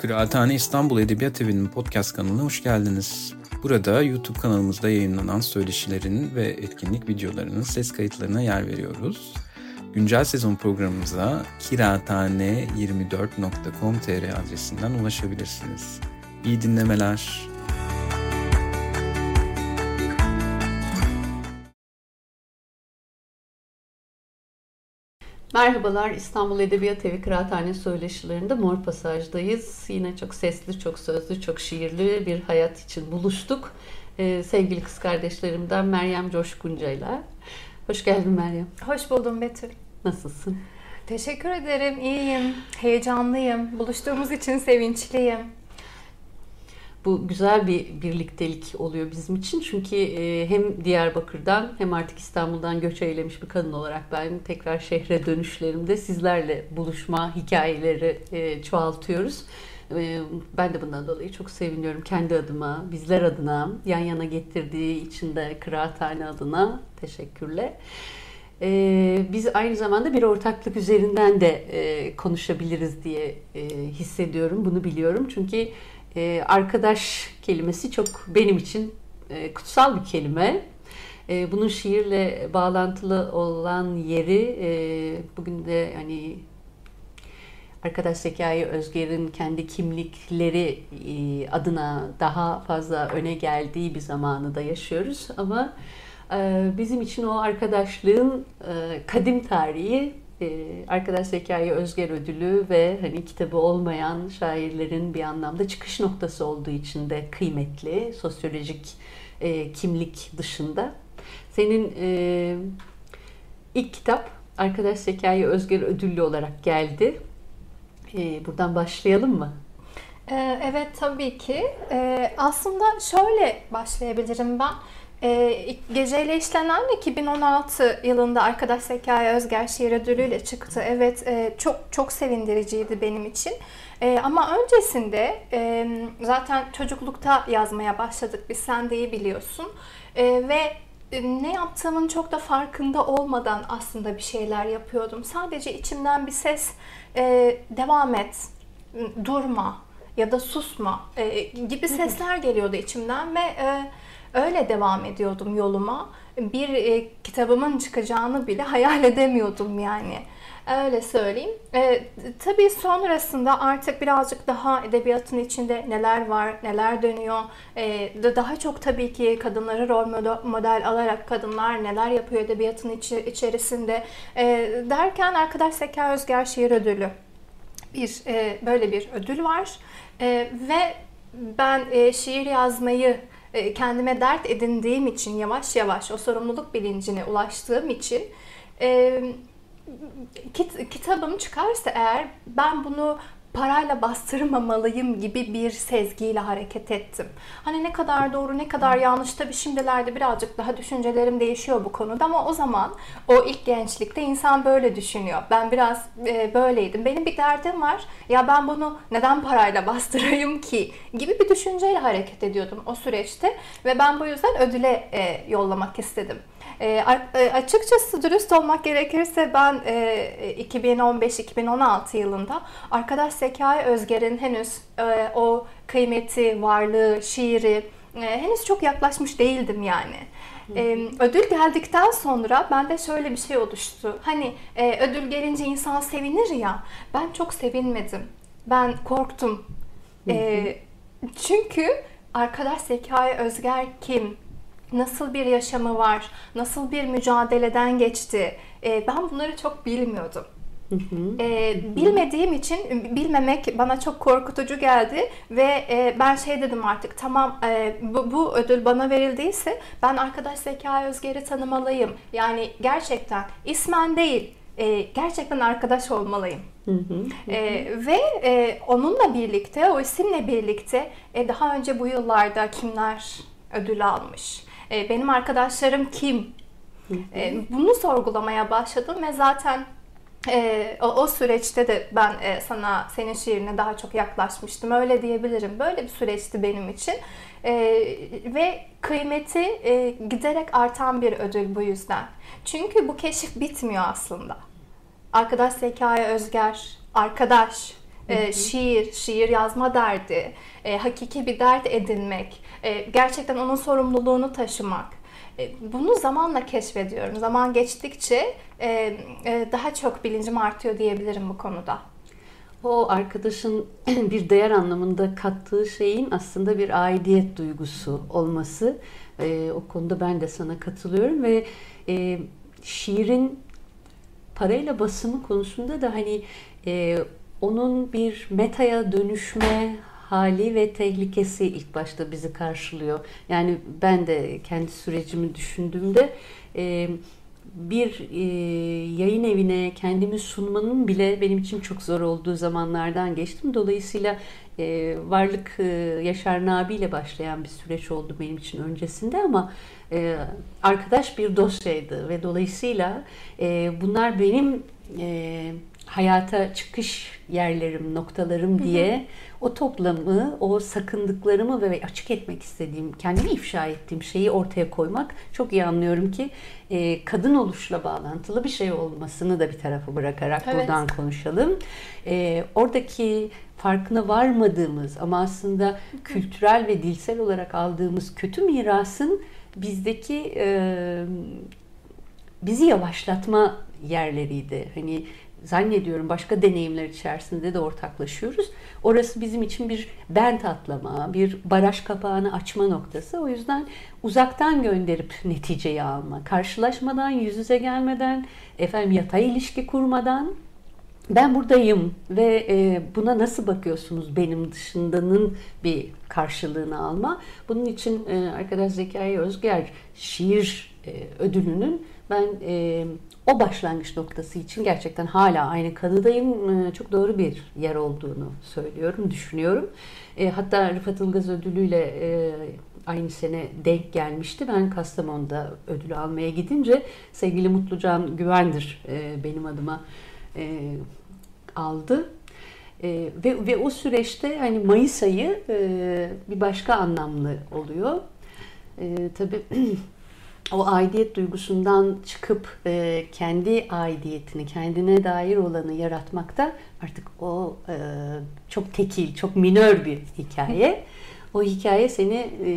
Kıraathane İstanbul Edebiyat Evi'nin podcast kanalına hoş geldiniz. Burada YouTube kanalımızda yayınlanan söyleşilerin ve etkinlik videolarının ses kayıtlarına yer veriyoruz. Güncel sezon programımıza kirathane24.com.tr adresinden ulaşabilirsiniz. İyi dinlemeler. Merhabalar İstanbul Edebiyat Evi Kıraathane Söyleşilerinde Mor Pasaj'dayız. Yine çok sesli, çok sözlü, çok şiirli bir hayat için buluştuk. Ee, sevgili kız kardeşlerimden Meryem Coşkunca Hoş geldin Meryem. Hoş buldum Betül. Nasılsın? Teşekkür ederim, iyiyim, heyecanlıyım, buluştuğumuz için sevinçliyim. Bu güzel bir birliktelik oluyor bizim için. Çünkü e, hem Diyarbakır'dan hem artık İstanbul'dan göç eylemiş bir kadın olarak ben tekrar şehre dönüşlerimde sizlerle buluşma hikayeleri e, çoğaltıyoruz. E, ben de bundan dolayı çok seviniyorum. Kendi adıma, bizler adına, yan yana getirdiği için de kıraathane adına teşekkürle. Biz aynı zamanda bir ortaklık üzerinden de konuşabiliriz diye hissediyorum. Bunu biliyorum. Çünkü e, arkadaş kelimesi çok benim için e, kutsal bir kelime. E, bunun şiirle bağlantılı olan yeri e, bugün de hani arkadaş Zekai Özger'in kendi kimlikleri e, adına daha fazla öne geldiği bir zamanı da yaşıyoruz ama e, bizim için o arkadaşlığın e, kadim tarihi Arkadaş Zekai Özger Ödülü ve hani kitabı olmayan şairlerin bir anlamda çıkış noktası olduğu için de kıymetli sosyolojik e, kimlik dışında. Senin e, ilk kitap Arkadaş Zekai Özger Ödüllü olarak geldi. E, buradan başlayalım mı? E, evet tabii ki. E, aslında şöyle başlayabilirim ben. E, Geceyle işlenen 2016 yılında Arkadaş Zekai Özger şiir ödülüyle çıktı. Evet e, çok çok sevindiriciydi benim için. E, ama öncesinde e, zaten çocuklukta yazmaya başladık biz sen de iyi biliyorsun. E, ve ne yaptığımın çok da farkında olmadan aslında bir şeyler yapıyordum. Sadece içimden bir ses e, devam et, durma ya da susma e, gibi sesler geliyordu içimden ve e, Öyle devam ediyordum yoluma. Bir e, kitabımın çıkacağını bile hayal edemiyordum yani. Öyle söyleyeyim. E, tabii sonrasında artık birazcık daha edebiyatın içinde neler var, neler dönüyor. E, daha çok tabii ki kadınları rol model alarak kadınlar neler yapıyor edebiyatın içi, içerisinde. E, derken arkadaş Zeka Özger Şiir Ödülü bir e, böyle bir ödül var. E, ve ben e, şiir yazmayı kendime dert edindiğim için yavaş yavaş o sorumluluk bilincine ulaştığım için e, kit, kitabım çıkarsa eğer ben bunu parayla bastırmamalıyım gibi bir sezgiyle hareket ettim. Hani ne kadar doğru ne kadar yanlış tabii şimdilerde birazcık daha düşüncelerim değişiyor bu konuda ama o zaman o ilk gençlikte insan böyle düşünüyor. Ben biraz e, böyleydim. Benim bir derdim var. Ya ben bunu neden parayla bastırayım ki gibi bir düşünceyle hareket ediyordum o süreçte ve ben bu yüzden ödüle e, yollamak istedim. E, açıkçası dürüst olmak gerekirse ben e, 2015-2016 yılında arkadaş Zekai Özger'in henüz e, o kıymeti, varlığı, şiiri e, henüz çok yaklaşmış değildim yani. Ee, ödül geldikten sonra bende şöyle bir şey oluştu. Hani e, ödül gelince insan sevinir ya. Ben çok sevinmedim. Ben korktum. E, çünkü arkadaş Zekai Özger kim? Nasıl bir yaşamı var, nasıl bir mücadeleden geçti. E, ben bunları çok bilmiyordum. E, bilmediğim için bilmemek bana çok korkutucu geldi ve e, ben şey dedim artık tamam e, bu, bu ödül bana verildiyse ben arkadaş Zeka Özger'i tanımalıyım. Yani gerçekten ismen değil e, gerçekten arkadaş olmalıyım. Hı hı, E, ve e, onunla birlikte, o isimle birlikte e, daha önce bu yıllarda kimler ödül almış? E, benim arkadaşlarım kim? E, bunu sorgulamaya başladım ve zaten e, o, o süreçte de ben e, sana senin şiirine daha çok yaklaşmıştım. Öyle diyebilirim. Böyle bir süreçti benim için. E, ve kıymeti e, giderek artan bir ödül bu yüzden. Çünkü bu keşif bitmiyor aslında. Arkadaş Zekai Özger, arkadaş, E, şiir, şiir yazma derdi, e, hakiki bir dert edinmek, e, gerçekten onun sorumluluğunu taşımak. E, bunu zamanla keşfediyorum. Zaman geçtikçe e, daha çok bilincim artıyor diyebilirim bu konuda. O arkadaşın bir değer anlamında kattığı şeyin aslında bir aidiyet duygusu olması. O konuda ben de sana katılıyorum ve şiirin parayla basımı konusunda da hani onun bir metaya dönüşme hali ve tehlikesi ilk başta bizi karşılıyor. Yani ben de kendi sürecimi düşündüğümde e, bir e, yayın evine kendimi sunmanın bile benim için çok zor olduğu zamanlardan geçtim. Dolayısıyla e, Varlık e, Yaşar Nabi ile başlayan bir süreç oldu benim için öncesinde ama e, arkadaş bir dosyaydı ve dolayısıyla e, bunlar benim e, hayata çıkış yerlerim, noktalarım diye o toplamı, o sakındıklarımı ve açık etmek istediğim, kendimi ifşa ettiğim şeyi ortaya koymak çok iyi anlıyorum ki e, kadın oluşla bağlantılı bir şey olmasını da bir tarafa bırakarak evet. buradan konuşalım. E, oradaki farkına varmadığımız ama aslında kültürel ve dilsel olarak aldığımız kötü mirasın bizdeki e, bizi yavaşlatma yerleriydi. Hani zannediyorum başka deneyimler içerisinde de ortaklaşıyoruz. Orası bizim için bir bent atlama, bir baraj kapağını açma noktası. O yüzden uzaktan gönderip neticeyi alma, karşılaşmadan, yüz yüze gelmeden, efendim yatay ilişki kurmadan ben buradayım ve e, buna nasıl bakıyorsunuz benim dışındanın bir karşılığını alma. Bunun için e, arkadaş Zekai Özger şiir e, ödülünün ben o başlangıç noktası için gerçekten hala aynı kanıdayım. E, çok doğru bir yer olduğunu söylüyorum, düşünüyorum. E, hatta Rıfat Ilgaz ödülüyle e, aynı sene denk gelmişti. Ben Kastamonu'da ödülü almaya gidince sevgili Mutlucan Güvendir e, benim adıma e, aldı. E, ve, ve o süreçte hani Mayıs ayı e, bir başka anlamlı oluyor. E, tabii o aidiyet duygusundan çıkıp e, kendi aidiyetini, kendine dair olanı yaratmakta artık o e, çok tekil, çok minör bir hikaye. O hikaye seni e,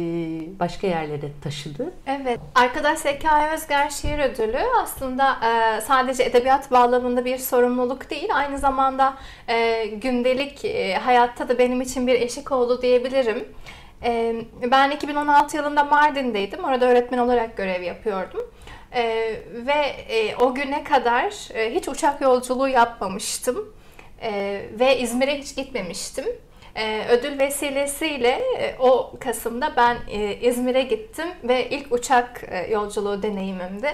başka yerlere taşıdı. Evet. Arkadaş Zekai Özger Şiir Ödülü aslında e, sadece edebiyat bağlamında bir sorumluluk değil. Aynı zamanda e, gündelik e, hayatta da benim için bir eşik oldu diyebilirim. Ben 2016 yılında Mardin'deydim. Orada öğretmen olarak görev yapıyordum. Ve e, o güne kadar e, hiç uçak yolculuğu yapmamıştım. Ve İzmir'e hiç gitmemiştim. Ödül vesilesiyle e, o Kasım'da ben İzmir'e gittim ve ilk uçak yolculuğu deneyimimdi.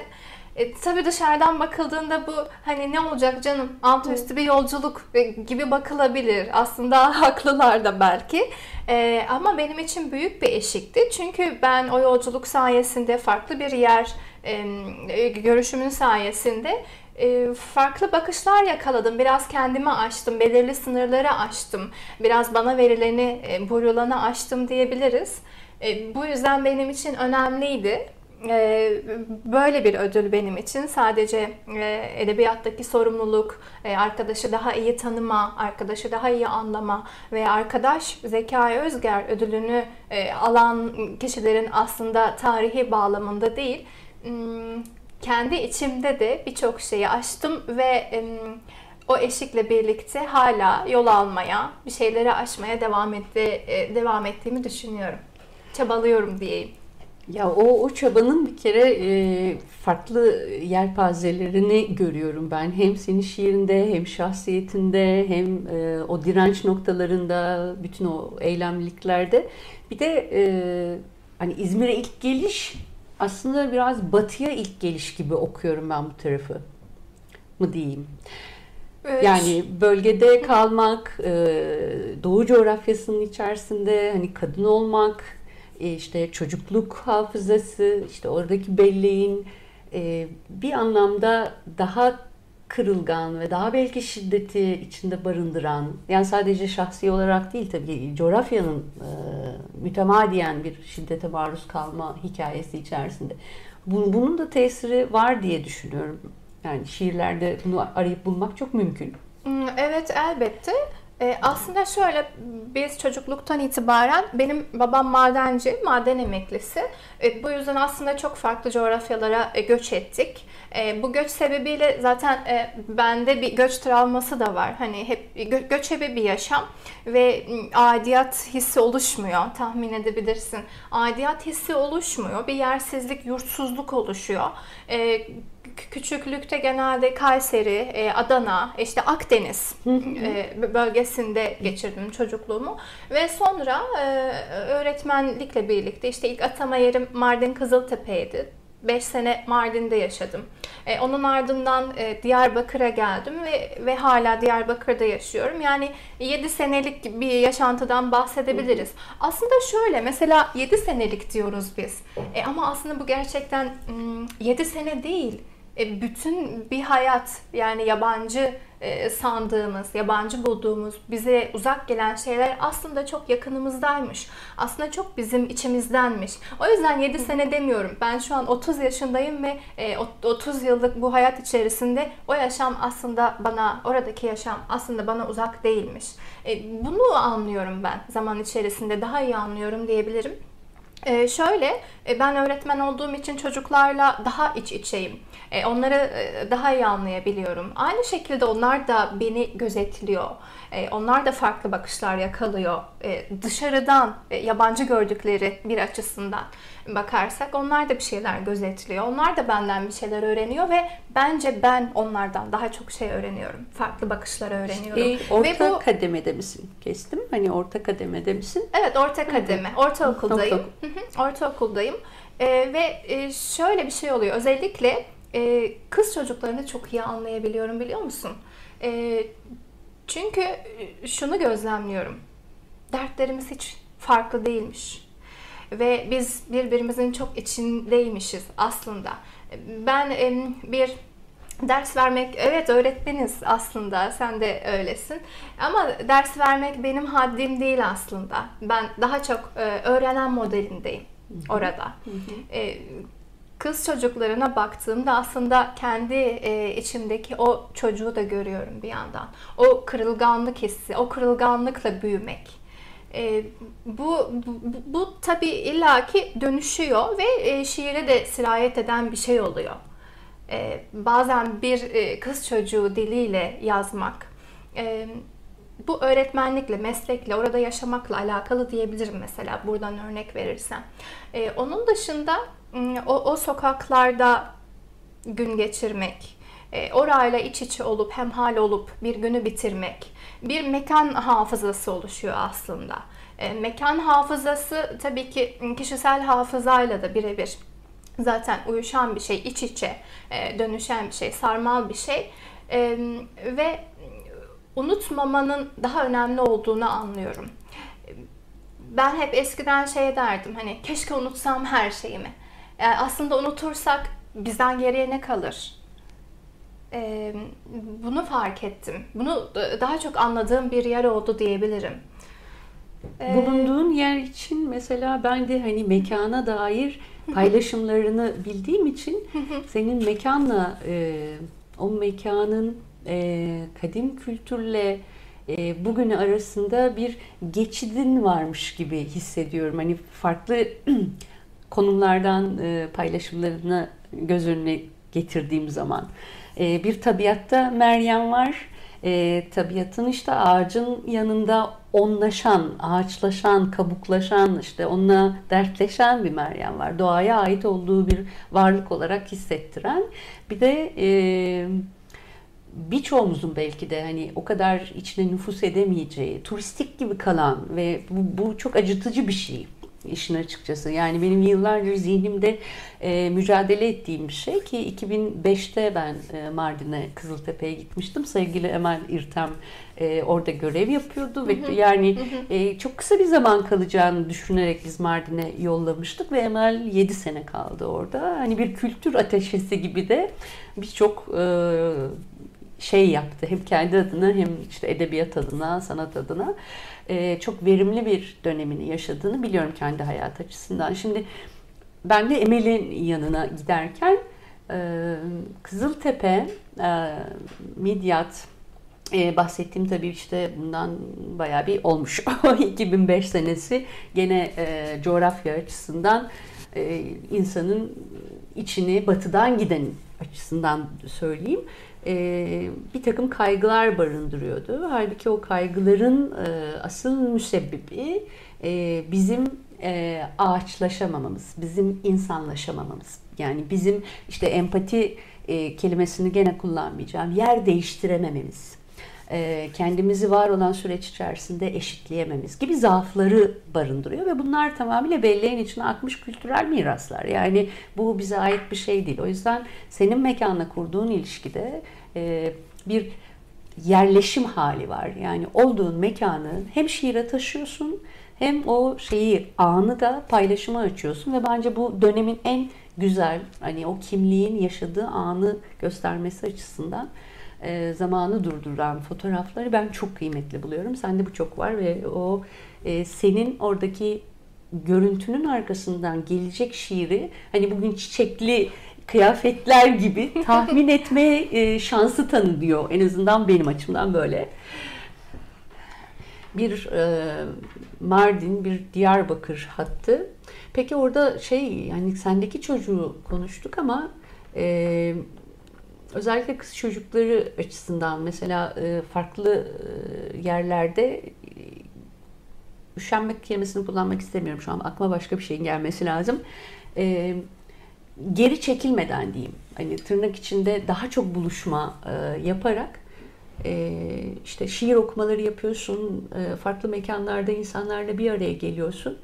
E, tabii dışarıdan bakıldığında bu hani ne olacak canım alt üstü bir yolculuk e, gibi bakılabilir. Aslında haklılar da belki. E, ama benim için büyük bir eşikti. Çünkü ben o yolculuk sayesinde farklı bir yer e, görüşümün sayesinde e, farklı bakışlar yakaladım. Biraz kendimi açtım, belirli sınırları açtım. Biraz bana verileni, e, burulanı açtım diyebiliriz. E, bu yüzden benim için önemliydi. E, böyle bir ödül benim için sadece e, edebiyattaki sorumluluk, e, arkadaşı daha iyi tanıma, arkadaşı daha iyi anlama ve arkadaş Zekai Özger ödülünü alan kişilerin aslında tarihi bağlamında değil, hmm, kendi içimde de birçok şeyi aştım ve o eşikle birlikte hala yol almaya, bir şeyleri aşmaya devam etti, devam ettiğimi düşünüyorum. Çabalıyorum diyeyim. Ya o, o çabanın bir kere e, farklı yelpazelerini görüyorum ben. Hem senin şiirinde hem şahsiyetinde hem e, o direnç noktalarında bütün o eylemliliklerde. Bir de e, hani İzmir'e ilk geliş aslında biraz batıya ilk geliş gibi okuyorum ben bu tarafı mı diyeyim. Evet. Yani bölgede kalmak, e, Doğu coğrafyasının içerisinde hani kadın olmak, işte çocukluk hafızası, işte oradaki belleğin e, bir anlamda daha kırılgan ve daha belki şiddeti içinde barındıran, yani sadece şahsi olarak değil tabii coğrafyanın e, mütemadiyen bir şiddete maruz kalma hikayesi içerisinde. Bunun da tesiri var diye düşünüyorum. Yani şiirlerde bunu arayıp bulmak çok mümkün. Hmm, evet elbette. E, aslında şöyle biz çocukluktan itibaren benim babam madenci, maden emeklisi. E, bu yüzden aslında çok farklı coğrafyalara e, göç ettik. E, bu göç sebebiyle zaten e, bende bir göç travması da var. Hani hep gö- göçebe bir yaşam ve adiyat hissi oluşmuyor. Tahmin edebilirsin. Adiyat hissi oluşmuyor. Bir yersizlik, yurtsuzluk oluşuyor. E, küçüklükte genelde Kayseri, e, Adana, işte Akdeniz e, bölgesinde geçirdim çocukluğumu ve sonra e, öğretmenlikle birlikte işte ilk atama yerim Mardin Kızıltepe'ydi. 5 sene Mardin'de yaşadım. E, onun ardından e, Diyarbakır'a geldim ve ve hala Diyarbakır'da yaşıyorum. Yani 7 senelik bir yaşantıdan bahsedebiliriz. Aslında şöyle mesela 7 senelik diyoruz biz. E, ama aslında bu gerçekten 7 sene değil. E, bütün bir hayat yani yabancı e, sandığımız, yabancı bulduğumuz, bize uzak gelen şeyler aslında çok yakınımızdaymış. Aslında çok bizim içimizdenmiş. O yüzden 7 sene demiyorum. Ben şu an 30 yaşındayım ve 30 e, yıllık bu hayat içerisinde o yaşam aslında bana, oradaki yaşam aslında bana uzak değilmiş. Bunu anlıyorum ben zaman içerisinde. Daha iyi anlıyorum diyebilirim. Ee, şöyle, ben öğretmen olduğum için çocuklarla daha iç içeyim. E, onları e, daha iyi anlayabiliyorum. Aynı şekilde onlar da beni gözetliyor. E, onlar da farklı bakışlar yakalıyor. Dışarıdan yabancı gördükleri bir açısından bakarsak onlar da bir şeyler gözetliyor. Onlar da benden bir şeyler öğreniyor ve bence ben onlardan daha çok şey öğreniyorum. Farklı bakışlar öğreniyorum. E, orta ve bu, kademede misin? Kestim. Hani orta kademede misin? Evet orta kademe. Ortaokuldayım. Ortaokuldayım. Ee, ve şöyle bir şey oluyor. Özellikle e, kız çocuklarını çok iyi anlayabiliyorum biliyor musun? E, çünkü şunu gözlemliyorum. Dertlerimiz hiç farklı değilmiş. Ve biz birbirimizin çok içindeymişiz aslında. Ben e, bir ders vermek, evet öğretmeniz aslında, sen de öylesin. Ama ders vermek benim haddim değil aslında. Ben daha çok e, öğrenen modelindeyim orada. E, kız çocuklarına baktığımda aslında kendi e, içimdeki o çocuğu da görüyorum bir yandan. O kırılganlık hissi, o kırılganlıkla büyümek. E, bu, bu, bu tabii illaki dönüşüyor ve e, şiire de sirayet eden bir şey oluyor. E, bazen bir e, kız çocuğu diliyle yazmak, e, bu öğretmenlikle, meslekle, orada yaşamakla alakalı diyebilirim mesela buradan örnek verirsem. E, onun dışında o, o sokaklarda gün geçirmek, e, orayla iç içe olup hemhal olup bir günü bitirmek bir mekan hafızası oluşuyor aslında. E, mekan hafızası tabii ki kişisel hafızayla da birebir zaten uyuşan bir şey, iç içe e, dönüşen bir şey, sarmal bir şey e, ve unutmamanın daha önemli olduğunu anlıyorum. Ben hep eskiden şey derdim hani keşke unutsam her şeyimi. Yani aslında unutursak bizden geriye ne kalır? Ee, bunu fark ettim. Bunu daha çok anladığım bir yer oldu diyebilirim. Ee, Bulunduğun yer için mesela ben de hani mekana dair paylaşımlarını bildiğim için senin mekanla e, o mekanın e, kadim kültürle e, bugünü arasında bir geçidin varmış gibi hissediyorum. Hani farklı konumlardan e, paylaşımlarını göz önüne getirdiğim zaman. E, bir tabiatta Meryem var. E, tabiatın işte ağacın yanında onlaşan, ağaçlaşan, kabuklaşan, işte onunla dertleşen bir Meryem var. Doğaya ait olduğu bir varlık olarak hissettiren. Bir de e, birçoğumuzun belki de hani o kadar içine nüfus edemeyeceği, turistik gibi kalan ve bu, bu çok acıtıcı bir şey işin açıkçası. Yani benim yıllardır zihnimde e, mücadele ettiğim bir şey ki 2005'te ben e, Mardin'e Kızıltepe'ye gitmiştim. Sevgili Emel İrtem e, orada görev yapıyordu ve yani e, çok kısa bir zaman kalacağını düşünerek biz Mardin'e yollamıştık ve Emel 7 sene kaldı orada. Hani bir kültür ateşesi gibi de birçok e, şey yaptı. Hem kendi adına hem işte edebiyat adına, sanat adına e, çok verimli bir dönemini yaşadığını biliyorum kendi hayat açısından. Şimdi ben de Emel'in yanına giderken e, Kızıltepe, e, Midyat, e, bahsettiğim tabii işte bundan bayağı bir olmuş. 2005 senesi gene coğrafya açısından insanın içini batıdan giden açısından söyleyeyim e, bir takım kaygılar barındırıyordu. Halbuki o kaygıların e, asıl müsebbibi e, bizim e, ağaçlaşamamamız, bizim insanlaşamamamız. Yani bizim işte empati kelimesini gene kullanmayacağım. Yer değiştiremememiz e, kendimizi var olan süreç içerisinde eşitleyememiz gibi zaafları barındırıyor ve bunlar tamamıyla belleğin içine akmış kültürel miraslar. Yani bu bize ait bir şey değil. O yüzden senin mekanla kurduğun ilişkide e, bir yerleşim hali var. Yani olduğun mekanı hem şiire taşıyorsun hem o şeyi anı da paylaşıma açıyorsun ve bence bu dönemin en güzel hani o kimliğin yaşadığı anı göstermesi açısından e, zamanı durduran fotoğrafları ben çok kıymetli buluyorum. Sende bu çok var ve o e, senin oradaki görüntünün arkasından gelecek şiiri hani bugün çiçekli kıyafetler gibi tahmin etme e, şansı tanıyor. En azından benim açımdan böyle. Bir e, Mardin, bir Diyarbakır hattı. Peki orada şey yani sendeki çocuğu konuştuk ama e, özellikle kız çocukları açısından mesela e, farklı e, yerlerde e, üşenmek kelimesini kullanmak istemiyorum şu an. Aklıma başka bir şeyin gelmesi lazım. Geri çekilmeden diyeyim. Hani tırnak içinde daha çok buluşma yaparak işte şiir okumaları yapıyorsun. Farklı mekanlarda insanlarla bir araya geliyorsun.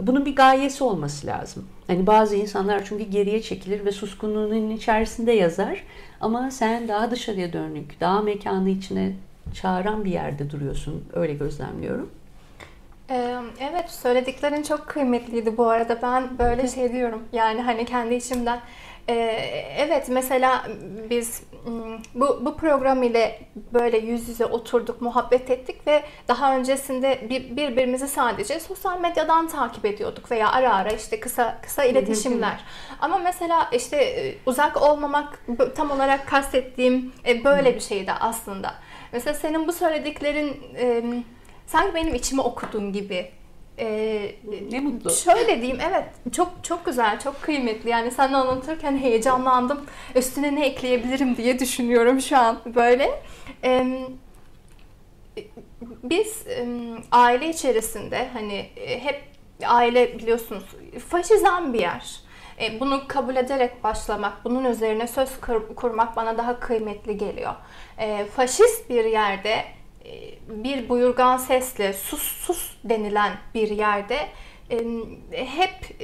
Bunun bir gayesi olması lazım. Hani bazı insanlar çünkü geriye çekilir ve suskunluğunun içerisinde yazar. Ama sen daha dışarıya dönük, daha mekanı içine çağıran bir yerde duruyorsun. Öyle gözlemliyorum. Evet söylediklerin çok kıymetliydi bu arada. Ben böyle şey diyorum yani hani kendi içimden ee, evet mesela biz hmm, bu, bu program ile böyle yüz yüze oturduk, muhabbet ettik ve daha öncesinde bir, birbirimizi sadece sosyal medyadan takip ediyorduk veya ara ara işte kısa kısa iletişimler. Ama mesela işte e, uzak olmamak tam olarak kastettiğim e, böyle bir şeydi aslında. Mesela senin bu söylediklerin sanki benim içimi okudun gibi ee, ne mutlu. Şöyle diyeyim evet çok çok güzel çok kıymetli yani sen anlatırken heyecanlandım üstüne ne ekleyebilirim diye düşünüyorum şu an böyle. Ee, biz aile içerisinde hani e, hep aile biliyorsunuz faşizan bir yer. E, bunu kabul ederek başlamak, bunun üzerine söz kurmak bana daha kıymetli geliyor. E, faşist bir yerde bir buyurgan sesle sus sus denilen bir yerde hep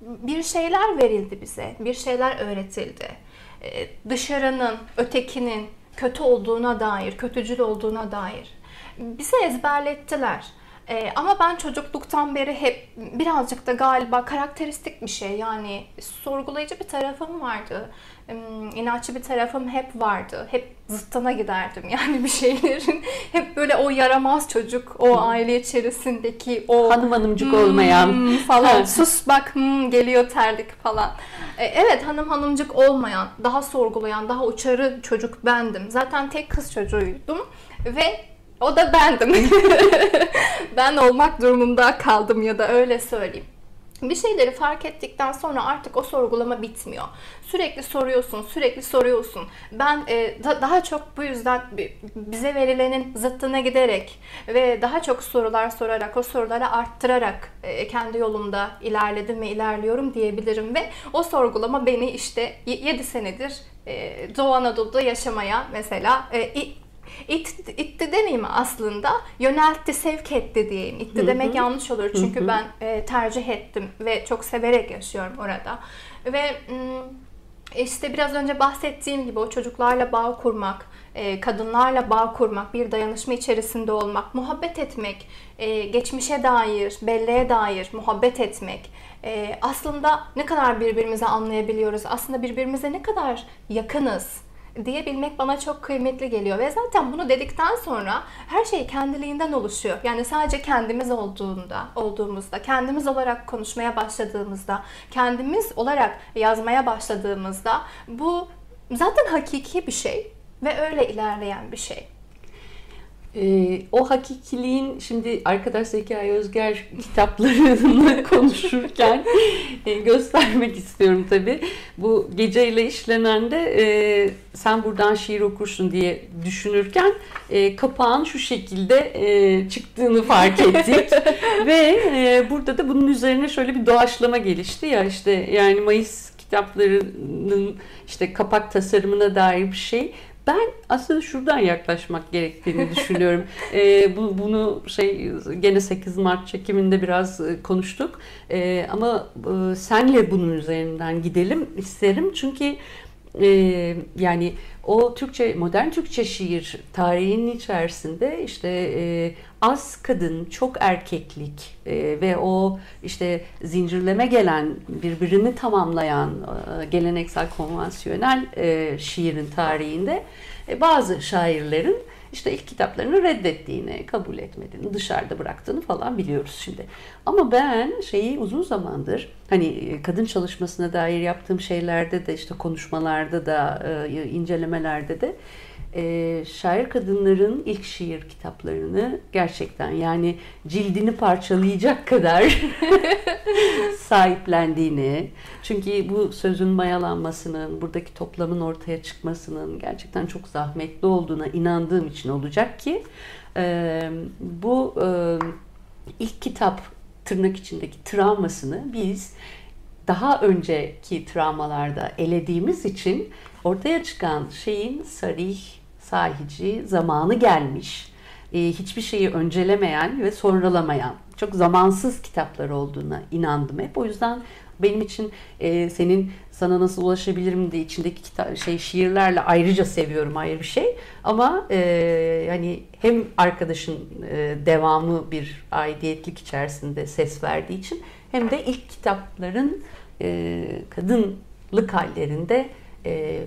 bir şeyler verildi bize, bir şeyler öğretildi. Dışarının, ötekinin kötü olduğuna dair, kötücül olduğuna dair bize ezberlettiler. Ee, ama ben çocukluktan beri hep birazcık da galiba karakteristik bir şey yani sorgulayıcı bir tarafım vardı inatçı bir tarafım hep vardı. Hep zıttına giderdim yani bir şeylerin. Hep böyle o yaramaz çocuk, o aile içerisindeki o hanım hanımcık hmm, olmayan falan. Sus bak hmm, geliyor terlik falan. E, evet hanım hanımcık olmayan, daha sorgulayan, daha uçarı çocuk bendim. Zaten tek kız çocuğuydum ve o da bendim. ben olmak durumunda kaldım ya da öyle söyleyeyim. Bir şeyleri fark ettikten sonra artık o sorgulama bitmiyor. Sürekli soruyorsun, sürekli soruyorsun. Ben e, da, daha çok bu yüzden bize verilenin zıttına giderek ve daha çok sorular sorarak, o soruları arttırarak e, kendi yolumda ilerledim ve ilerliyorum diyebilirim. Ve o sorgulama beni işte 7 senedir e, Doğu Anadolu'da yaşamaya mesela e, İt, itti demeyeyim aslında. Yöneltti, sevk etti diyeyim. İtti Hı-hı. demek yanlış olur. Çünkü Hı-hı. ben e, tercih ettim ve çok severek yaşıyorum orada. Ve işte biraz önce bahsettiğim gibi o çocuklarla bağ kurmak, e, kadınlarla bağ kurmak, bir dayanışma içerisinde olmak, muhabbet etmek, e, geçmişe dair, belleğe dair muhabbet etmek, e, aslında ne kadar birbirimizi anlayabiliyoruz, aslında birbirimize ne kadar yakınız, diyebilmek bana çok kıymetli geliyor. Ve zaten bunu dedikten sonra her şey kendiliğinden oluşuyor. Yani sadece kendimiz olduğunda, olduğumuzda, kendimiz olarak konuşmaya başladığımızda, kendimiz olarak yazmaya başladığımızda bu zaten hakiki bir şey ve öyle ilerleyen bir şey. Ee, o hakikiliğin şimdi arkadaş Zekai Özger kitaplarını konuşurken e, göstermek istiyorum tabii. Bu geceyle işlenen de e, sen buradan şiir okursun diye düşünürken e, kapağın şu şekilde e, çıktığını fark ettik. Ve e, burada da bunun üzerine şöyle bir doğaçlama gelişti ya işte yani Mayıs kitaplarının işte kapak tasarımına dair bir şey. Ben aslında şuradan yaklaşmak gerektiğini düşünüyorum. e, bu, bunu şey gene 8 Mart çekiminde biraz e, konuştuk. E, ama e, senle bunun üzerinden gidelim isterim. Çünkü e, yani o Türkçe modern Türkçe şiir tarihinin içerisinde işte e, az kadın, çok erkeklik e, ve o işte zincirleme gelen, birbirini tamamlayan e, geleneksel konvansiyonel e, şiirin tarihinde e, bazı şairlerin işte ilk kitaplarını reddettiğini, kabul etmediğini, dışarıda bıraktığını falan biliyoruz şimdi. Ama ben şeyi uzun zamandır hani e, kadın çalışmasına dair yaptığım şeylerde de işte konuşmalarda da e, incelemelerde de e, şair kadınların ilk şiir kitaplarını gerçekten yani cildini parçalayacak kadar sahiplendiğini çünkü bu sözün mayalanmasının buradaki toplamın ortaya çıkmasının gerçekten çok zahmetli olduğuna inandığım için olacak ki e, bu e, ilk kitap tırnak içindeki travmasını biz daha önceki travmalarda elediğimiz için ortaya çıkan şeyin sarih, sahici, zamanı gelmiş, e, hiçbir şeyi öncelemeyen ve sonralamayan, çok zamansız kitaplar olduğuna inandım hep. O yüzden benim için e, senin sana nasıl ulaşabilirim diye içindeki kitap, şey şiirlerle ayrıca seviyorum ayrı bir şey. Ama e, hani hem arkadaşın e, devamı bir aidiyetlik içerisinde ses verdiği için hem de ilk kitapların e, kadınlık hallerinde e,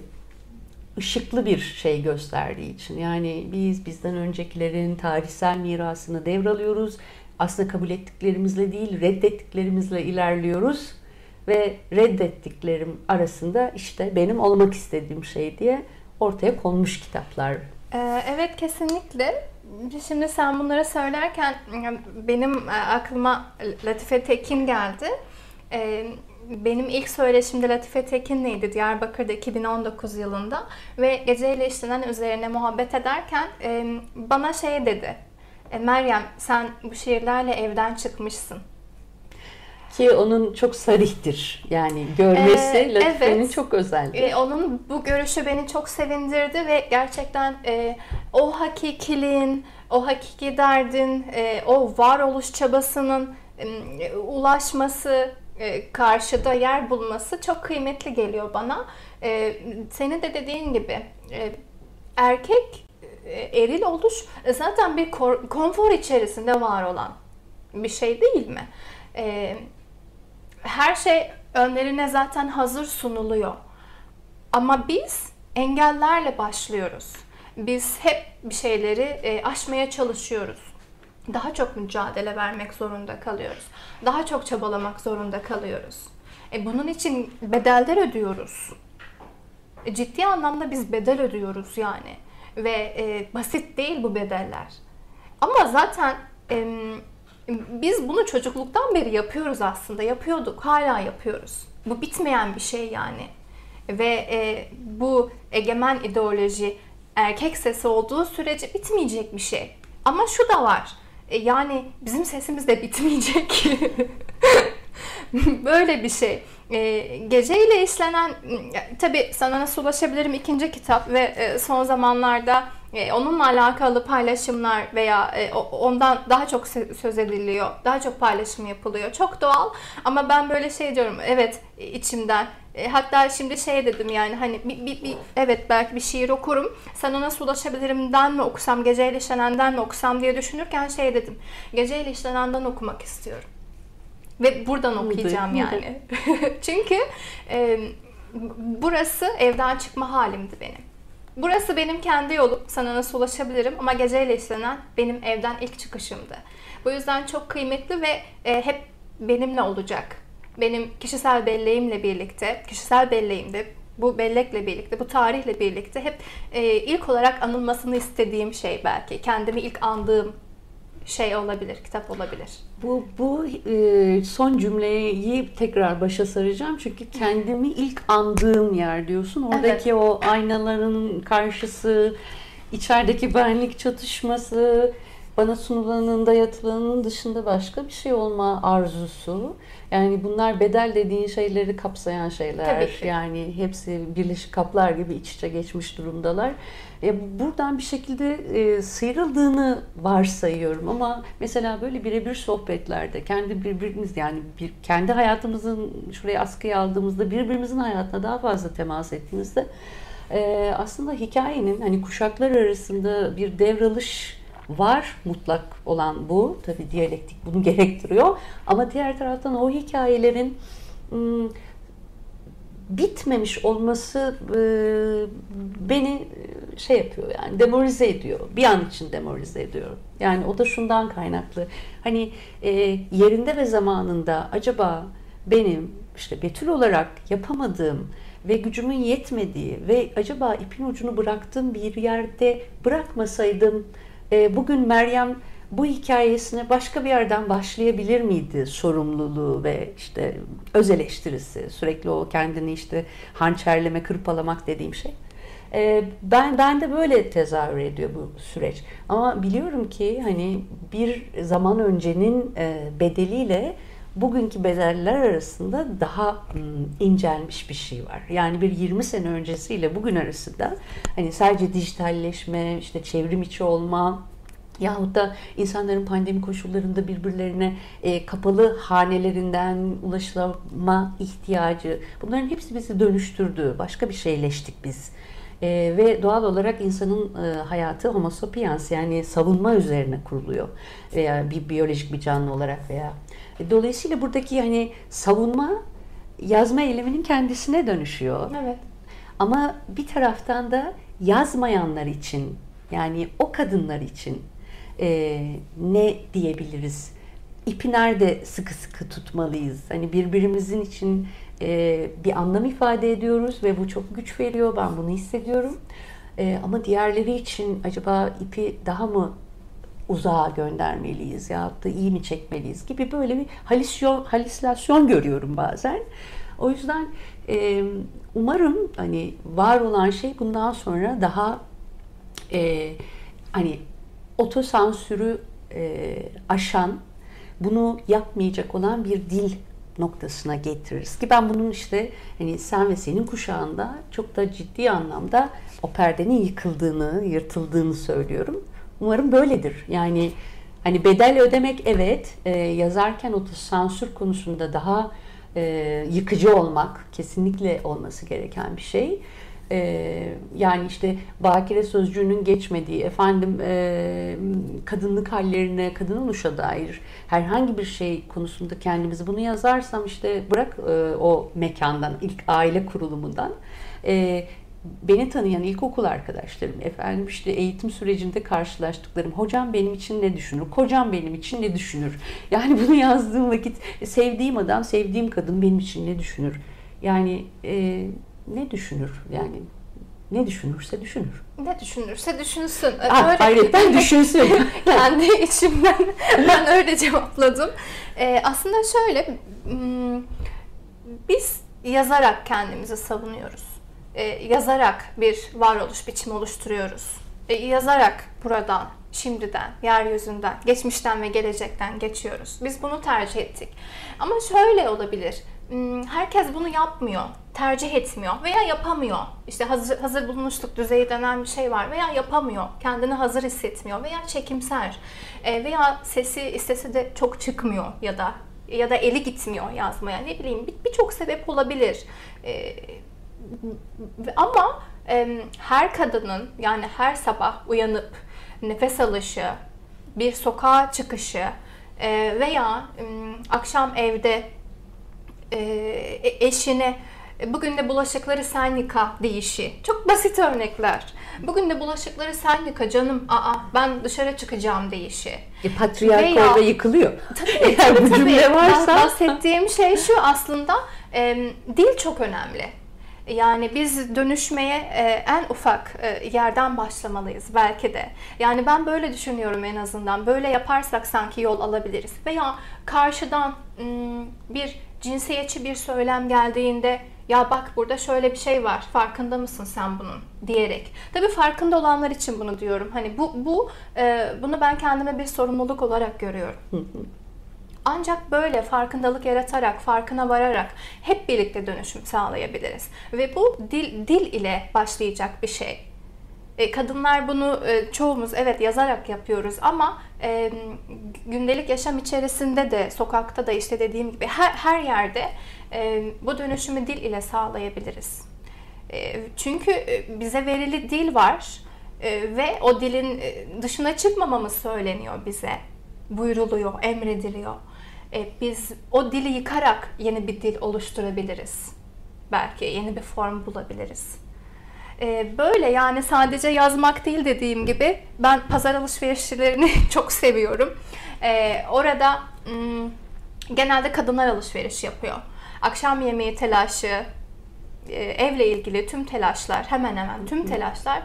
ışıklı bir şey gösterdiği için. Yani biz bizden öncekilerin tarihsel mirasını devralıyoruz. Aslında kabul ettiklerimizle değil, reddettiklerimizle ilerliyoruz. Ve reddettiklerim arasında işte benim olmak istediğim şey diye ortaya konmuş kitaplar. Ee, evet kesinlikle. Şimdi sen bunları söylerken benim e, aklıma Latife Tekin geldi. Ee, benim ilk söyleşimde Latife Tekin'leydi Diyarbakır'da 2019 yılında ve geceyle işlenen üzerine muhabbet ederken e, bana şey dedi. E, Meryem sen bu şiirlerle evden çıkmışsın. Ki onun çok sarihtir. Yani görmesi ee, Latife'nin evet. çok özel. E, onun bu görüşü beni çok sevindirdi ve gerçekten e, o hakikiliğin, o hakiki derdin, e, o varoluş çabasının e, ulaşması, e, karşıda yer bulması çok kıymetli geliyor bana. E, senin de dediğin gibi e, erkek eril oluş zaten bir konfor içerisinde var olan bir şey değil mi? Her şey önlerine zaten hazır sunuluyor. Ama biz engellerle başlıyoruz. Biz hep bir şeyleri aşmaya çalışıyoruz daha çok mücadele vermek zorunda kalıyoruz. Daha çok çabalamak zorunda kalıyoruz. E bunun için bedeller ödüyoruz. E ciddi anlamda biz bedel ödüyoruz yani. Ve e, basit değil bu bedeller. Ama zaten e, biz bunu çocukluktan beri yapıyoruz aslında. Yapıyorduk, hala yapıyoruz. Bu bitmeyen bir şey yani. Ve e, bu egemen ideoloji erkek sesi olduğu sürece bitmeyecek bir şey. Ama şu da var e, yani bizim sesimiz de bitmeyecek. Böyle bir şey. E, geceyle işlenen, tabi sana nasıl ulaşabilirim ikinci kitap ve e, son zamanlarda e, onunla alakalı paylaşımlar veya e, ondan daha çok söz ediliyor, daha çok paylaşım yapılıyor. Çok doğal ama ben böyle şey diyorum, evet içimden e, hatta şimdi şey dedim yani hani bir, bir, bir, evet belki bir şiir okurum. Sana nasıl ulaşabilirimden mi okusam, geceyle işlenenden mi okusam diye düşünürken şey dedim. Geceyle işlenenden okumak istiyorum. Ve buradan okuyacağım yani. Çünkü e, burası evden çıkma halimdi benim. Burası benim kendi yolum. Sana nasıl ulaşabilirim ama geceyle işlenen benim evden ilk çıkışımdı. Bu yüzden çok kıymetli ve e, hep benimle olacak benim kişisel belleğimle birlikte, kişisel belleğimde bu bellekle birlikte, bu tarihle birlikte hep e, ilk olarak anılmasını istediğim şey belki. Kendimi ilk andığım şey olabilir, kitap olabilir. Bu bu e, son cümleyi tekrar başa saracağım çünkü kendimi ilk andığım yer diyorsun. Oradaki evet. o aynaların karşısı, içerideki benlik çatışması, bana sunulanın dayatılanın dışında başka bir şey olma arzusu. Yani bunlar bedel dediğin şeyleri kapsayan şeyler. Yani hepsi birleşik kaplar gibi iç içe geçmiş durumdalar. E, buradan bir şekilde e, sıyrıldığını varsayıyorum ama mesela böyle birebir sohbetlerde kendi birbirimiz yani bir, kendi hayatımızın şuraya askıya aldığımızda birbirimizin hayatına daha fazla temas ettiğimizde e, aslında hikayenin hani kuşaklar arasında bir devralış var mutlak olan bu. Tabi diyalektik bunu gerektiriyor. Ama diğer taraftan o hikayelerin ım, bitmemiş olması e, beni şey yapıyor yani demoralize ediyor. Bir an için demoralize ediyor. Yani o da şundan kaynaklı. Hani e, yerinde ve zamanında acaba benim işte Betül olarak yapamadığım ve gücümün yetmediği ve acaba ipin ucunu bıraktığım bir yerde bırakmasaydım e, bugün Meryem bu hikayesine başka bir yerden başlayabilir miydi sorumluluğu ve işte öz eleştirisi sürekli o kendini işte hançerleme kırpalamak dediğim şey. Ee, ben ben de böyle tezahür ediyor bu süreç. Ama biliyorum ki hani bir zaman öncenin e, bedeliyle bugünkü bedeller arasında daha incelmiş bir şey var. Yani bir 20 sene öncesiyle bugün arasında hani sadece dijitalleşme, işte çevrim içi olma, yahut da insanların pandemi koşullarında birbirlerine e, kapalı hanelerinden ulaşılma ihtiyacı bunların hepsi bizi dönüştürdü. Başka bir şeyleştik biz. E, ve doğal olarak insanın e, hayatı homo sapiens yani savunma üzerine kuruluyor. Veya bir biyolojik bir canlı olarak veya. E, dolayısıyla buradaki hani savunma yazma eyleminin kendisine dönüşüyor. Evet. Ama bir taraftan da yazmayanlar için yani o kadınlar için e, ne diyebiliriz? İpi nerede sıkı sıkı tutmalıyız? Hani birbirimizin için e, bir anlam ifade ediyoruz ve bu çok güç veriyor. Ben bunu hissediyorum. E, ama diğerleri için acaba ipi daha mı uzağa göndermeliyiz ya da iyi mi çekmeliyiz gibi böyle bir halüsyon, halüsinasyon görüyorum bazen. O yüzden e, umarım hani var olan şey bundan sonra daha e, hani otosansürü e, aşan, bunu yapmayacak olan bir dil noktasına getiririz. Ki ben bunun işte hani sen ve senin kuşağında çok da ciddi anlamda o perdenin yıkıldığını, yırtıldığını söylüyorum. Umarım böyledir. Yani hani bedel ödemek evet, e, yazarken otosansür konusunda daha e, yıkıcı olmak kesinlikle olması gereken bir şey e, yani işte bakire sözcüğünün geçmediği, efendim e, kadınlık hallerine, kadın oluşa dair herhangi bir şey konusunda kendimizi bunu yazarsam işte bırak e, o mekandan, ilk aile kurulumundan e, beni tanıyan ilkokul arkadaşlarım, efendim işte eğitim sürecinde karşılaştıklarım, hocam benim için ne düşünür, kocam benim için ne düşünür? Yani bunu yazdığım vakit sevdiğim adam, sevdiğim kadın benim için ne düşünür? Yani e, ne düşünür yani ne düşünürse düşünür. Ne düşünürse düşünsün. Ah, öyle hayretten düşünsün. kendi içimden ben öyle cevapladım. Ee, aslında şöyle biz yazarak kendimizi savunuyoruz. Ee, yazarak bir varoluş biçimi oluşturuyoruz. Ee, yazarak buradan, şimdiden, yeryüzünden, geçmişten ve gelecekten geçiyoruz. Biz bunu tercih ettik. Ama şöyle olabilir. Hmm, herkes bunu yapmıyor tercih etmiyor veya yapamıyor. İşte hazır, hazır bulunuşluk düzeyi denen bir şey var veya yapamıyor. Kendini hazır hissetmiyor veya çekimser e, veya sesi istese de çok çıkmıyor ya da ya da eli gitmiyor yazmaya ne bileyim birçok bir sebep olabilir. Ama e, her kadının yani her sabah uyanıp nefes alışı, bir sokağa çıkışı e, veya e, akşam evde e, eşine e, bugün de bulaşıkları sen yıka deyişi. Çok basit örnekler. Bugün de bulaşıkları sen yıka canım. Aa ben dışarı çıkacağım deyişi. E, patriark Veya, orada yıkılıyor. Tabii Eğer tabii, bu cümle varsa. Bahsettiğim şey şu aslında e, dil çok önemli. Yani biz dönüşmeye e, en ufak e, yerden başlamalıyız belki de. Yani ben böyle düşünüyorum en azından. Böyle yaparsak sanki yol alabiliriz. Veya karşıdan bir cinsiyetçi bir söylem geldiğinde ya bak burada şöyle bir şey var farkında mısın sen bunun diyerek. Tabii farkında olanlar için bunu diyorum. Hani bu bu e, bunu ben kendime bir sorumluluk olarak görüyorum. Ancak böyle farkındalık yaratarak, farkına vararak hep birlikte dönüşüm sağlayabiliriz. Ve bu dil, dil ile başlayacak bir şey. E, kadınlar bunu e, çoğumuz evet yazarak yapıyoruz ama e, gündelik yaşam içerisinde de sokakta da işte dediğim gibi her, her yerde e, bu dönüşümü dil ile sağlayabiliriz. E, çünkü e, bize verili dil var e, ve o dilin dışına çıkmamamız söyleniyor bize. Buyruluyor, emrediliyor. E, biz o dili yıkarak yeni bir dil oluşturabiliriz. Belki yeni bir form bulabiliriz. E, böyle yani sadece yazmak değil dediğim gibi ben pazar alışverişlerini çok seviyorum. E, orada hmm, genelde kadınlar alışveriş yapıyor. Akşam yemeği telaşı, evle ilgili tüm telaşlar, hemen hemen tüm telaşlar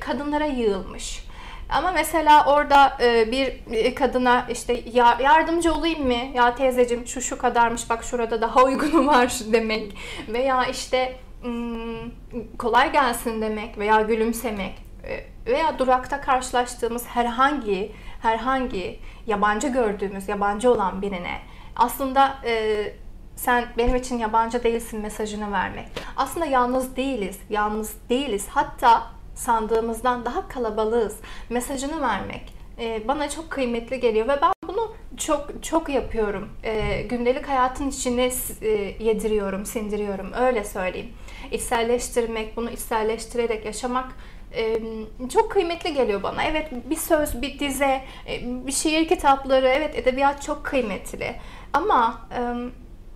kadınlara yığılmış. Ama mesela orada e, bir kadına işte ya, yardımcı olayım mı? Ya teyzeciğim şu şu kadarmış bak şurada daha uygunu var demek. Veya işte kolay gelsin demek veya gülümsemek e, veya durakta karşılaştığımız herhangi herhangi yabancı gördüğümüz yabancı olan birine aslında e, sen benim için yabancı değilsin mesajını vermek. Aslında yalnız değiliz, yalnız değiliz. Hatta sandığımızdan daha kalabalığız mesajını vermek e, bana çok kıymetli geliyor ve ben bunu çok çok yapıyorum. E, gündelik hayatın içine e, yediriyorum, sindiriyorum. Öyle söyleyeyim. İçselleştirmek, bunu içselleştirerek yaşamak çok kıymetli geliyor bana. Evet bir söz, bir dize, bir şiir kitapları, evet edebiyat çok kıymetli. Ama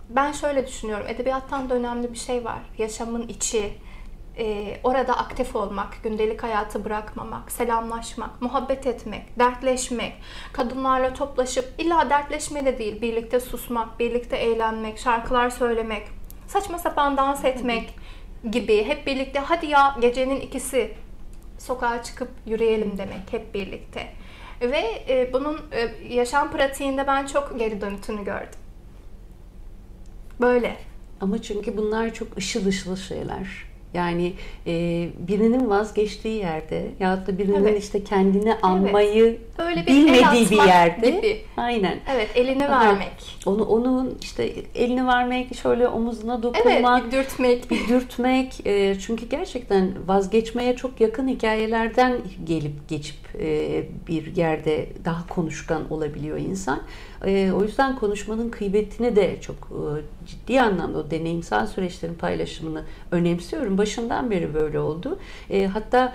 ben şöyle düşünüyorum. Edebiyattan da önemli bir şey var. Yaşamın içi, e, orada aktif olmak, gündelik hayatı bırakmamak, selamlaşmak, muhabbet etmek, dertleşmek, kadınlarla toplaşıp illa dertleşme de değil, birlikte susmak, birlikte eğlenmek, şarkılar söylemek, saçma sapan dans etmek gibi hep birlikte hadi ya gecenin ikisi sokağa çıkıp yürüyelim demek hep birlikte. Ve e, bunun e, yaşam pratiğinde ben çok geri dönütünü gördüm. Böyle. Ama çünkü bunlar çok ışıl ışıl şeyler. Yani e, birinin vazgeçtiği yerde ya da birinin evet. işte kendini anmayı evet. Böyle bir bilmediği bir yerde. Gibi. Aynen. Evet, elini Aha, vermek. Onu onun işte elini vermek, şöyle omuzuna dokunmak, evet, dürtmek, dürtmek. E, çünkü gerçekten vazgeçmeye çok yakın hikayelerden gelip geçip e, bir yerde daha konuşkan olabiliyor insan. E, o yüzden konuşmanın kıymetini de çok e, ciddi anlamda o deneyimsel süreçlerin paylaşımını önemsiyorum. Başından beri böyle oldu. Hatta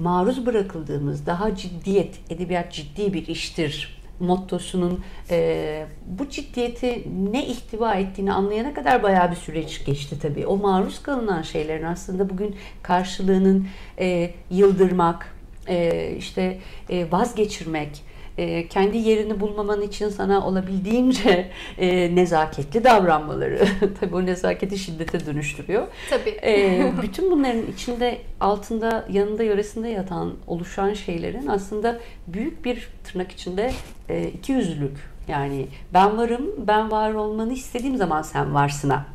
maruz bırakıldığımız daha ciddiyet, edebiyat ciddi bir iştir mottosunun e, bu ciddiyeti ne ihtiva ettiğini anlayana kadar bayağı bir süreç geçti tabii. O maruz kalınan şeylerin aslında bugün karşılığının e, yıldırmak, e, işte e, vazgeçirmek, e, kendi yerini bulmaman için sana olabildiğince e, nezaketli davranmaları. Tabii o nezaketi şiddete dönüştürüyor. Tabii. E, bütün bunların içinde altında yanında yöresinde yatan oluşan şeylerin aslında büyük bir tırnak içinde e, iki yüzlülük. Yani ben varım, ben var olmanı istediğim zaman sen varsına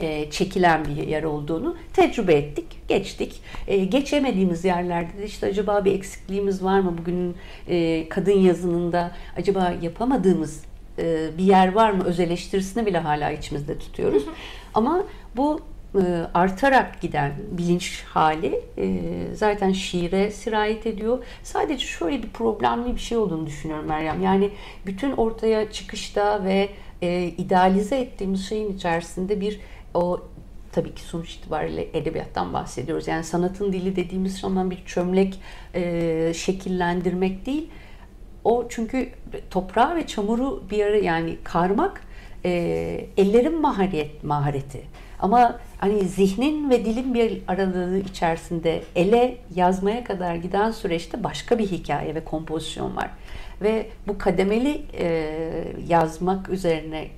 e, çekilen bir yer olduğunu tecrübe ettik, geçtik. E, geçemediğimiz yerlerde de işte acaba bir eksikliğimiz var mı bugünün e, kadın yazınında acaba yapamadığımız e, bir yer var mı öz eleştirisini bile hala içimizde tutuyoruz. Ama bu e, artarak giden bilinç hali e, zaten şiire sirayet ediyor. Sadece şöyle bir problemli bir şey olduğunu düşünüyorum Meryem. Yani bütün ortaya çıkışta ve e, idealize ettiğimiz şeyin içerisinde bir o tabii ki sonuç itibariyle edebiyattan bahsediyoruz. Yani sanatın dili dediğimiz zaman bir çömlek e, şekillendirmek değil. O çünkü toprağı ve çamuru bir ara yani karmak e, ellerin maharet mahareti. Ama hani zihnin ve dilin bir aralığı içerisinde ele yazmaya kadar giden süreçte başka bir hikaye ve kompozisyon var. Ve bu kademeli e, yazmak üzerine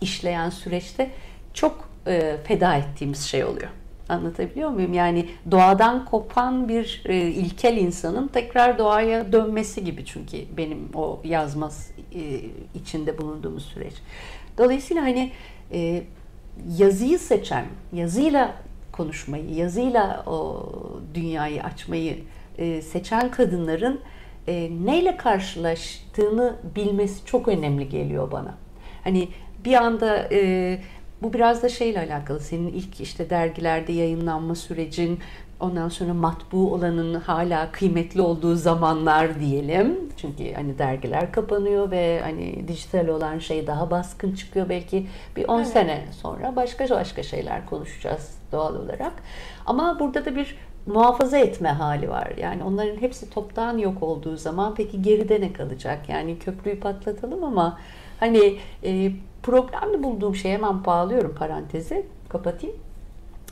işleyen süreçte çok e, feda ettiğimiz şey oluyor. Anlatabiliyor muyum? Yani doğadan kopan bir e, ilkel insanın tekrar doğaya dönmesi gibi çünkü benim o yazmaz e, içinde bulunduğumuz süreç. Dolayısıyla hani e, yazıyı seçen, yazıyla konuşmayı, yazıyla o dünyayı açmayı e, seçen kadınların e, neyle karşılaştığını bilmesi çok önemli geliyor bana. Hani bir anda e, bu biraz da şeyle alakalı. Senin ilk işte dergilerde yayınlanma sürecin, ondan sonra matbu olanın hala kıymetli olduğu zamanlar diyelim. Çünkü hani dergiler kapanıyor ve hani dijital olan şey daha baskın çıkıyor belki bir 10 evet. sene sonra başka başka şeyler konuşacağız doğal olarak. Ama burada da bir muhafaza etme hali var. Yani onların hepsi toptan yok olduğu zaman peki geride ne kalacak? Yani köprüyü patlatalım ama hani e, problemli bulduğum şey hemen bağlıyorum parantezi kapatayım.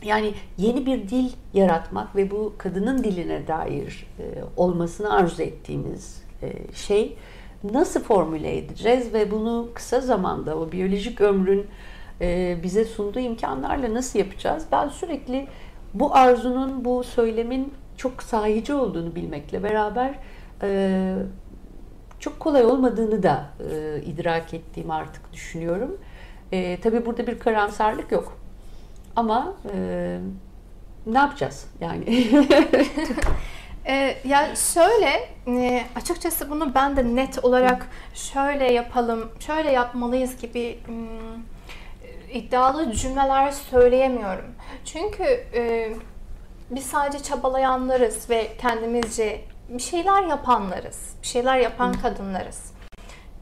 Yani yeni bir dil yaratmak ve bu kadının diline dair e, olmasını arzu ettiğimiz e, şey nasıl formüle edeceğiz ve bunu kısa zamanda o biyolojik ömrün e, bize sunduğu imkanlarla nasıl yapacağız? Ben sürekli bu arzunun, bu söylemin çok sahici olduğunu bilmekle beraber e, çok kolay olmadığını da e, idrak ettiğimi artık düşünüyorum. E, tabii burada bir karamsarlık yok. Ama e, ne yapacağız yani? e, yani şöyle e, açıkçası bunu ben de net olarak şöyle yapalım, şöyle yapmalıyız gibi hmm, iddialı cümleler söyleyemiyorum. Çünkü e, biz sadece çabalayanlarız ve kendimizce bir şeyler yapanlarız. Bir şeyler yapan kadınlarız.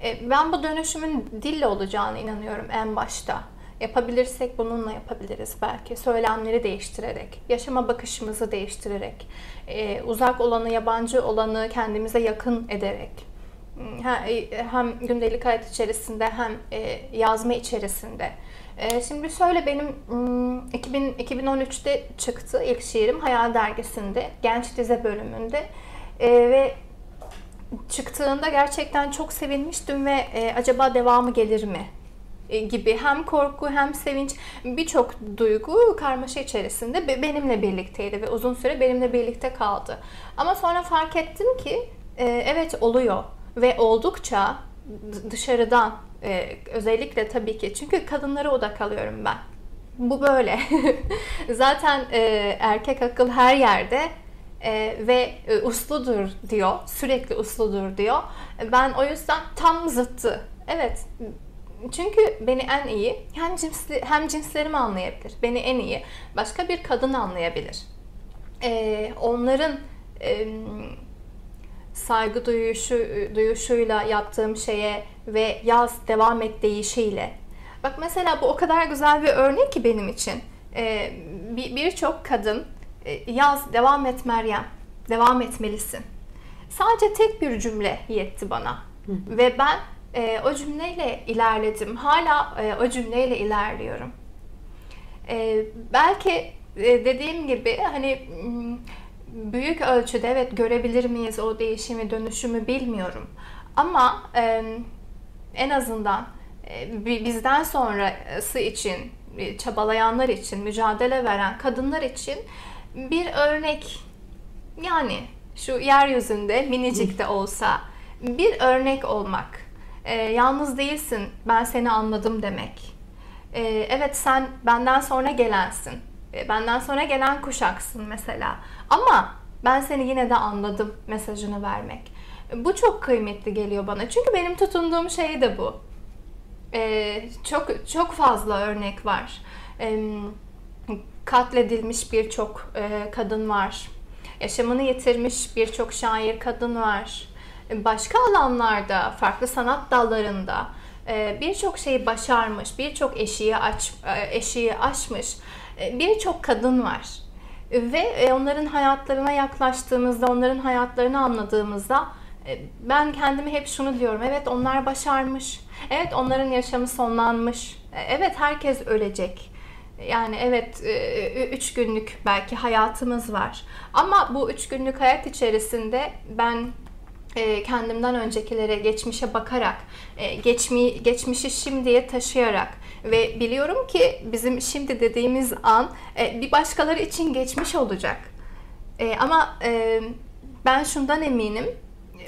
E, ben bu dönüşümün dille olacağını inanıyorum en başta. Yapabilirsek bununla yapabiliriz belki. Söylemleri değiştirerek, yaşama bakışımızı değiştirerek, e, uzak olanı, yabancı olanı kendimize yakın ederek, e, hem gündelik hayat içerisinde hem yazma içerisinde. Şimdi şöyle benim 2000, 2013'te çıktı ilk şiirim Hayal Dergisi'nde, Genç Dize bölümünde ve çıktığında gerçekten çok sevinmiştim ve e, acaba devamı gelir mi e, gibi hem korku hem sevinç birçok duygu karmaşa içerisinde benimle birlikteydi ve uzun süre benimle birlikte kaldı. Ama sonra fark ettim ki e, evet oluyor ve oldukça dışarıdan e, özellikle tabii ki çünkü kadınlara odak alıyorum ben. Bu böyle. Zaten e, erkek akıl her yerde e, ve e, usludur diyor. Sürekli usludur diyor. Ben o yüzden tam zıttı. Evet. Çünkü beni en iyi hem cinsli hem cinslerimi anlayabilir. Beni en iyi başka bir kadın anlayabilir. E, onların e, saygı duyuşu duyuşuyla yaptığım şeye ve yaz devam et deyişiyle. Bak mesela bu o kadar güzel bir örnek ki benim için. Ee, Birçok bir kadın yaz devam et Meryem, devam etmelisin. Sadece tek bir cümle yetti bana. Hı. Ve ben e, o cümleyle ilerledim. Hala e, o cümleyle ilerliyorum. E, belki e, dediğim gibi hani büyük ölçüde evet görebilir miyiz o değişimi, dönüşümü bilmiyorum. Ama e, en azından e, bizden sonrası için, e, çabalayanlar için, mücadele veren kadınlar için bir örnek yani şu yeryüzünde minicik de olsa bir örnek olmak. E, yalnız değilsin, ben seni anladım demek. E, evet sen benden sonra gelensin. E, benden sonra gelen kuşaksın mesela. Ama ben seni yine de anladım mesajını vermek. Bu çok kıymetli geliyor bana. Çünkü benim tutunduğum şey de bu. E, çok çok fazla örnek var. E, katledilmiş birçok e, kadın var. Yaşamını yitirmiş birçok şair kadın var. E, başka alanlarda, farklı sanat dallarında e, birçok şeyi başarmış, birçok eşiği aç, e, eşiği aşmış e, birçok kadın var. Ve e, onların hayatlarına yaklaştığımızda, onların hayatlarını anladığımızda ben kendime hep şunu diyorum. Evet onlar başarmış. Evet onların yaşamı sonlanmış. Evet herkes ölecek. Yani evet e, üç günlük belki hayatımız var. Ama bu üç günlük hayat içerisinde ben e, kendimden öncekilere, geçmişe bakarak, e, geçmi, geçmişi şimdiye taşıyarak ve biliyorum ki bizim şimdi dediğimiz an e, bir başkaları için geçmiş olacak. E, ama e, ben şundan eminim,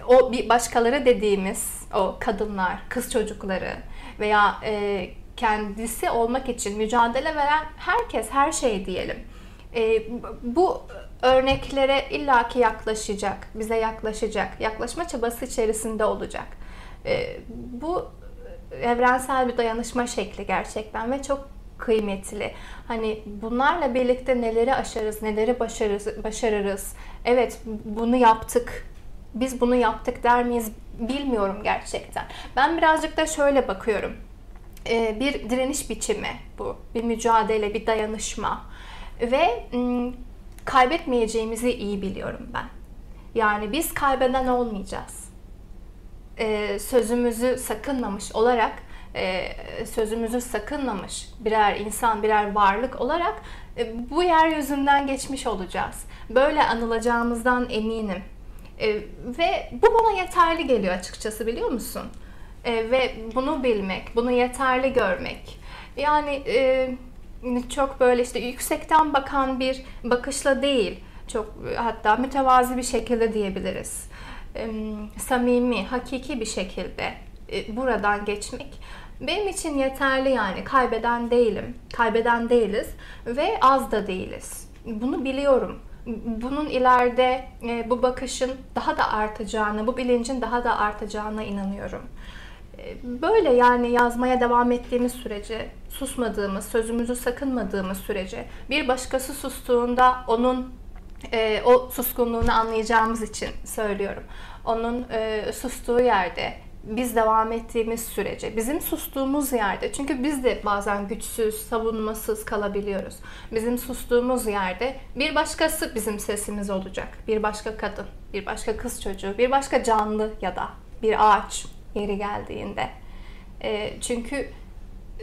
o bir başkaları dediğimiz o kadınlar, kız çocukları veya e, kendisi olmak için mücadele veren herkes, her şey diyelim. E, bu örneklere illaki yaklaşacak, bize yaklaşacak, yaklaşma çabası içerisinde olacak. E, bu evrensel bir dayanışma şekli gerçekten ve çok kıymetli. Hani bunlarla birlikte neleri aşarız, neleri başarırız, başarırız. Evet bunu yaptık, biz bunu yaptık der miyiz bilmiyorum gerçekten. Ben birazcık da şöyle bakıyorum. Ee, bir direniş biçimi bu. Bir mücadele, bir dayanışma. Ve kaybetmeyeceğimizi iyi biliyorum ben. Yani biz kaybeden olmayacağız. Ee, sözümüzü sakınmamış olarak, e, sözümüzü sakınmamış birer insan, birer varlık olarak e, bu yeryüzünden geçmiş olacağız. Böyle anılacağımızdan eminim. E, ve bu bana yeterli geliyor açıkçası biliyor musun? E, ve bunu bilmek, bunu yeterli görmek. Yani e, çok böyle işte yüksekten bakan bir bakışla değil, çok hatta mütevazi bir şekilde diyebiliriz. E, samimi, hakiki bir şekilde e, buradan geçmek benim için yeterli yani kaybeden değilim, kaybeden değiliz ve az da değiliz. Bunu biliyorum bunun ileride e, bu bakışın daha da artacağını, bu bilincin daha da artacağına inanıyorum. Böyle yani yazmaya devam ettiğimiz sürece, susmadığımız, sözümüzü sakınmadığımız sürece, bir başkası sustuğunda onun e, o suskunluğunu anlayacağımız için söylüyorum. Onun e, sustuğu yerde biz devam ettiğimiz sürece, bizim sustuğumuz yerde, çünkü biz de bazen güçsüz, savunmasız kalabiliyoruz. Bizim sustuğumuz yerde bir başkası bizim sesimiz olacak. Bir başka kadın, bir başka kız çocuğu, bir başka canlı ya da bir ağaç yeri geldiğinde. E, çünkü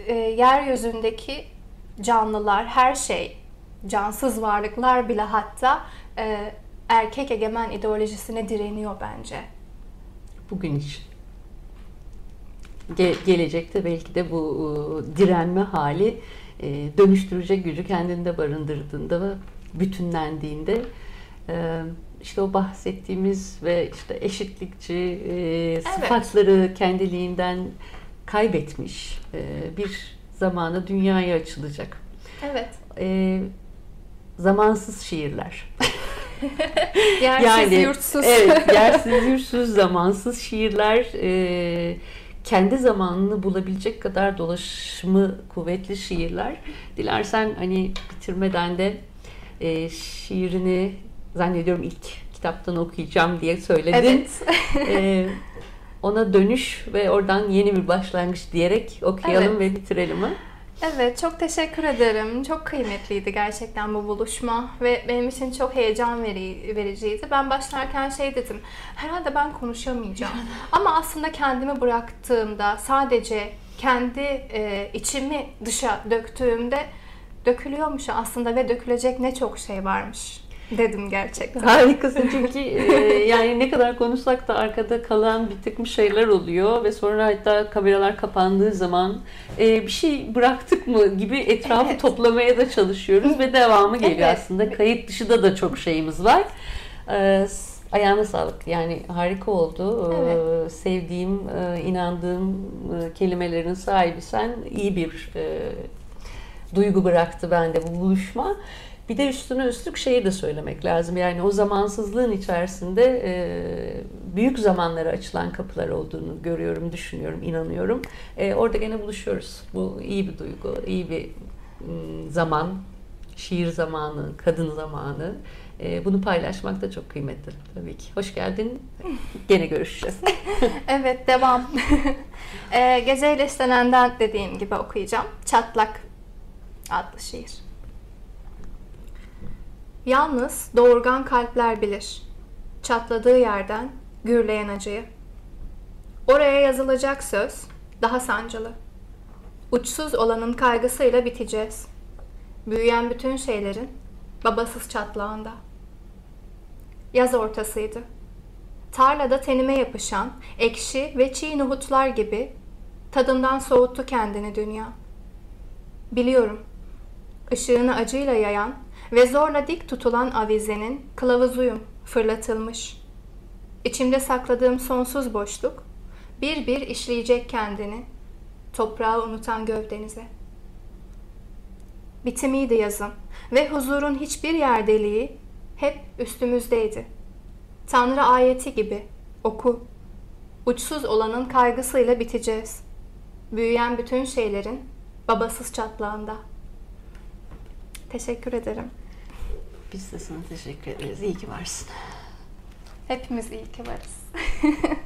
e, yeryüzündeki canlılar, her şey, cansız varlıklar bile hatta e, erkek egemen ideolojisine direniyor bence. Bugün için ge- gelecekte belki de bu e, direnme hali e, dönüştürecek gücü kendinde barındırdığında bütünlendiğinde e, işte o bahsettiğimiz ve işte eşitlikçi e, sıfatları evet. kendiliğinden kaybetmiş e, bir zamana dünyaya açılacak. Evet. E, zamansız şiirler. yersiz yani, yurtsuz. Evet, yersiz yurtsuz, zamansız şiirler. E, kendi zamanını bulabilecek kadar dolaşımı kuvvetli şiirler. Dilersen hani bitirmeden de e, şiirini zannediyorum ilk kitaptan okuyacağım diye söyledin. Evet. e, ona dönüş ve oradan yeni bir başlangıç diyerek okuyalım evet. ve bitirelim mi? Evet, çok teşekkür ederim. Çok kıymetliydi gerçekten bu buluşma ve benim için çok heyecan veri, vericiydi. Ben başlarken şey dedim, herhalde ben konuşamayacağım. Ama aslında kendimi bıraktığımda, sadece kendi e, içimi dışa döktüğümde dökülüyormuş aslında ve dökülecek ne çok şey varmış dedim gerçekten. Harikasın çünkü e, yani ne kadar konuşsak da arkada kalan bir takım şeyler oluyor ve sonra hatta kameralar kapandığı zaman e, bir şey bıraktık mı gibi etrafı evet. toplamaya da çalışıyoruz ve devamı geliyor evet. aslında. Kayıt dışında da çok şeyimiz var. E, ayağına sağlık. Yani harika oldu. E, evet. Sevdiğim, e, inandığım e, kelimelerin sahibi sen. iyi bir duygu bıraktı bende bu buluşma. Bir de üstüne üstlük şeyi de söylemek lazım. Yani o zamansızlığın içerisinde e, büyük zamanlara açılan kapılar olduğunu görüyorum, düşünüyorum, inanıyorum. E, orada gene buluşuyoruz. Bu iyi bir duygu, iyi bir m, zaman, şiir zamanı, kadın zamanı. E, bunu paylaşmak da çok kıymetli tabii ki. Hoş geldin. Gene görüşeceğiz. evet, devam. e, Geceyle İstenenden dediğim gibi okuyacağım. Çatlak adlı şiir. Yalnız doğurgan kalpler bilir. Çatladığı yerden gürleyen acıyı. Oraya yazılacak söz daha sancılı. Uçsuz olanın kaygısıyla biteceğiz. Büyüyen bütün şeylerin babasız çatlağında. Yaz ortasıydı. tarlada tenime yapışan ekşi ve çiğ nohutlar gibi tadından soğuttu kendini dünya. Biliyorum, ışığını acıyla yayan ve zorla dik tutulan avizenin kılavuzuyum fırlatılmış. İçimde sakladığım sonsuz boşluk bir bir işleyecek kendini toprağı unutan gövdenize. Bitimiydi yazım ve huzurun hiçbir yerdeliği hep üstümüzdeydi. Tanrı ayeti gibi oku. Uçsuz olanın kaygısıyla biteceğiz. Büyüyen bütün şeylerin babasız çatlağında. Teşekkür ederim. Biz de sana teşekkür ederiz. İyi ki varsın. Hepimiz iyi ki varız.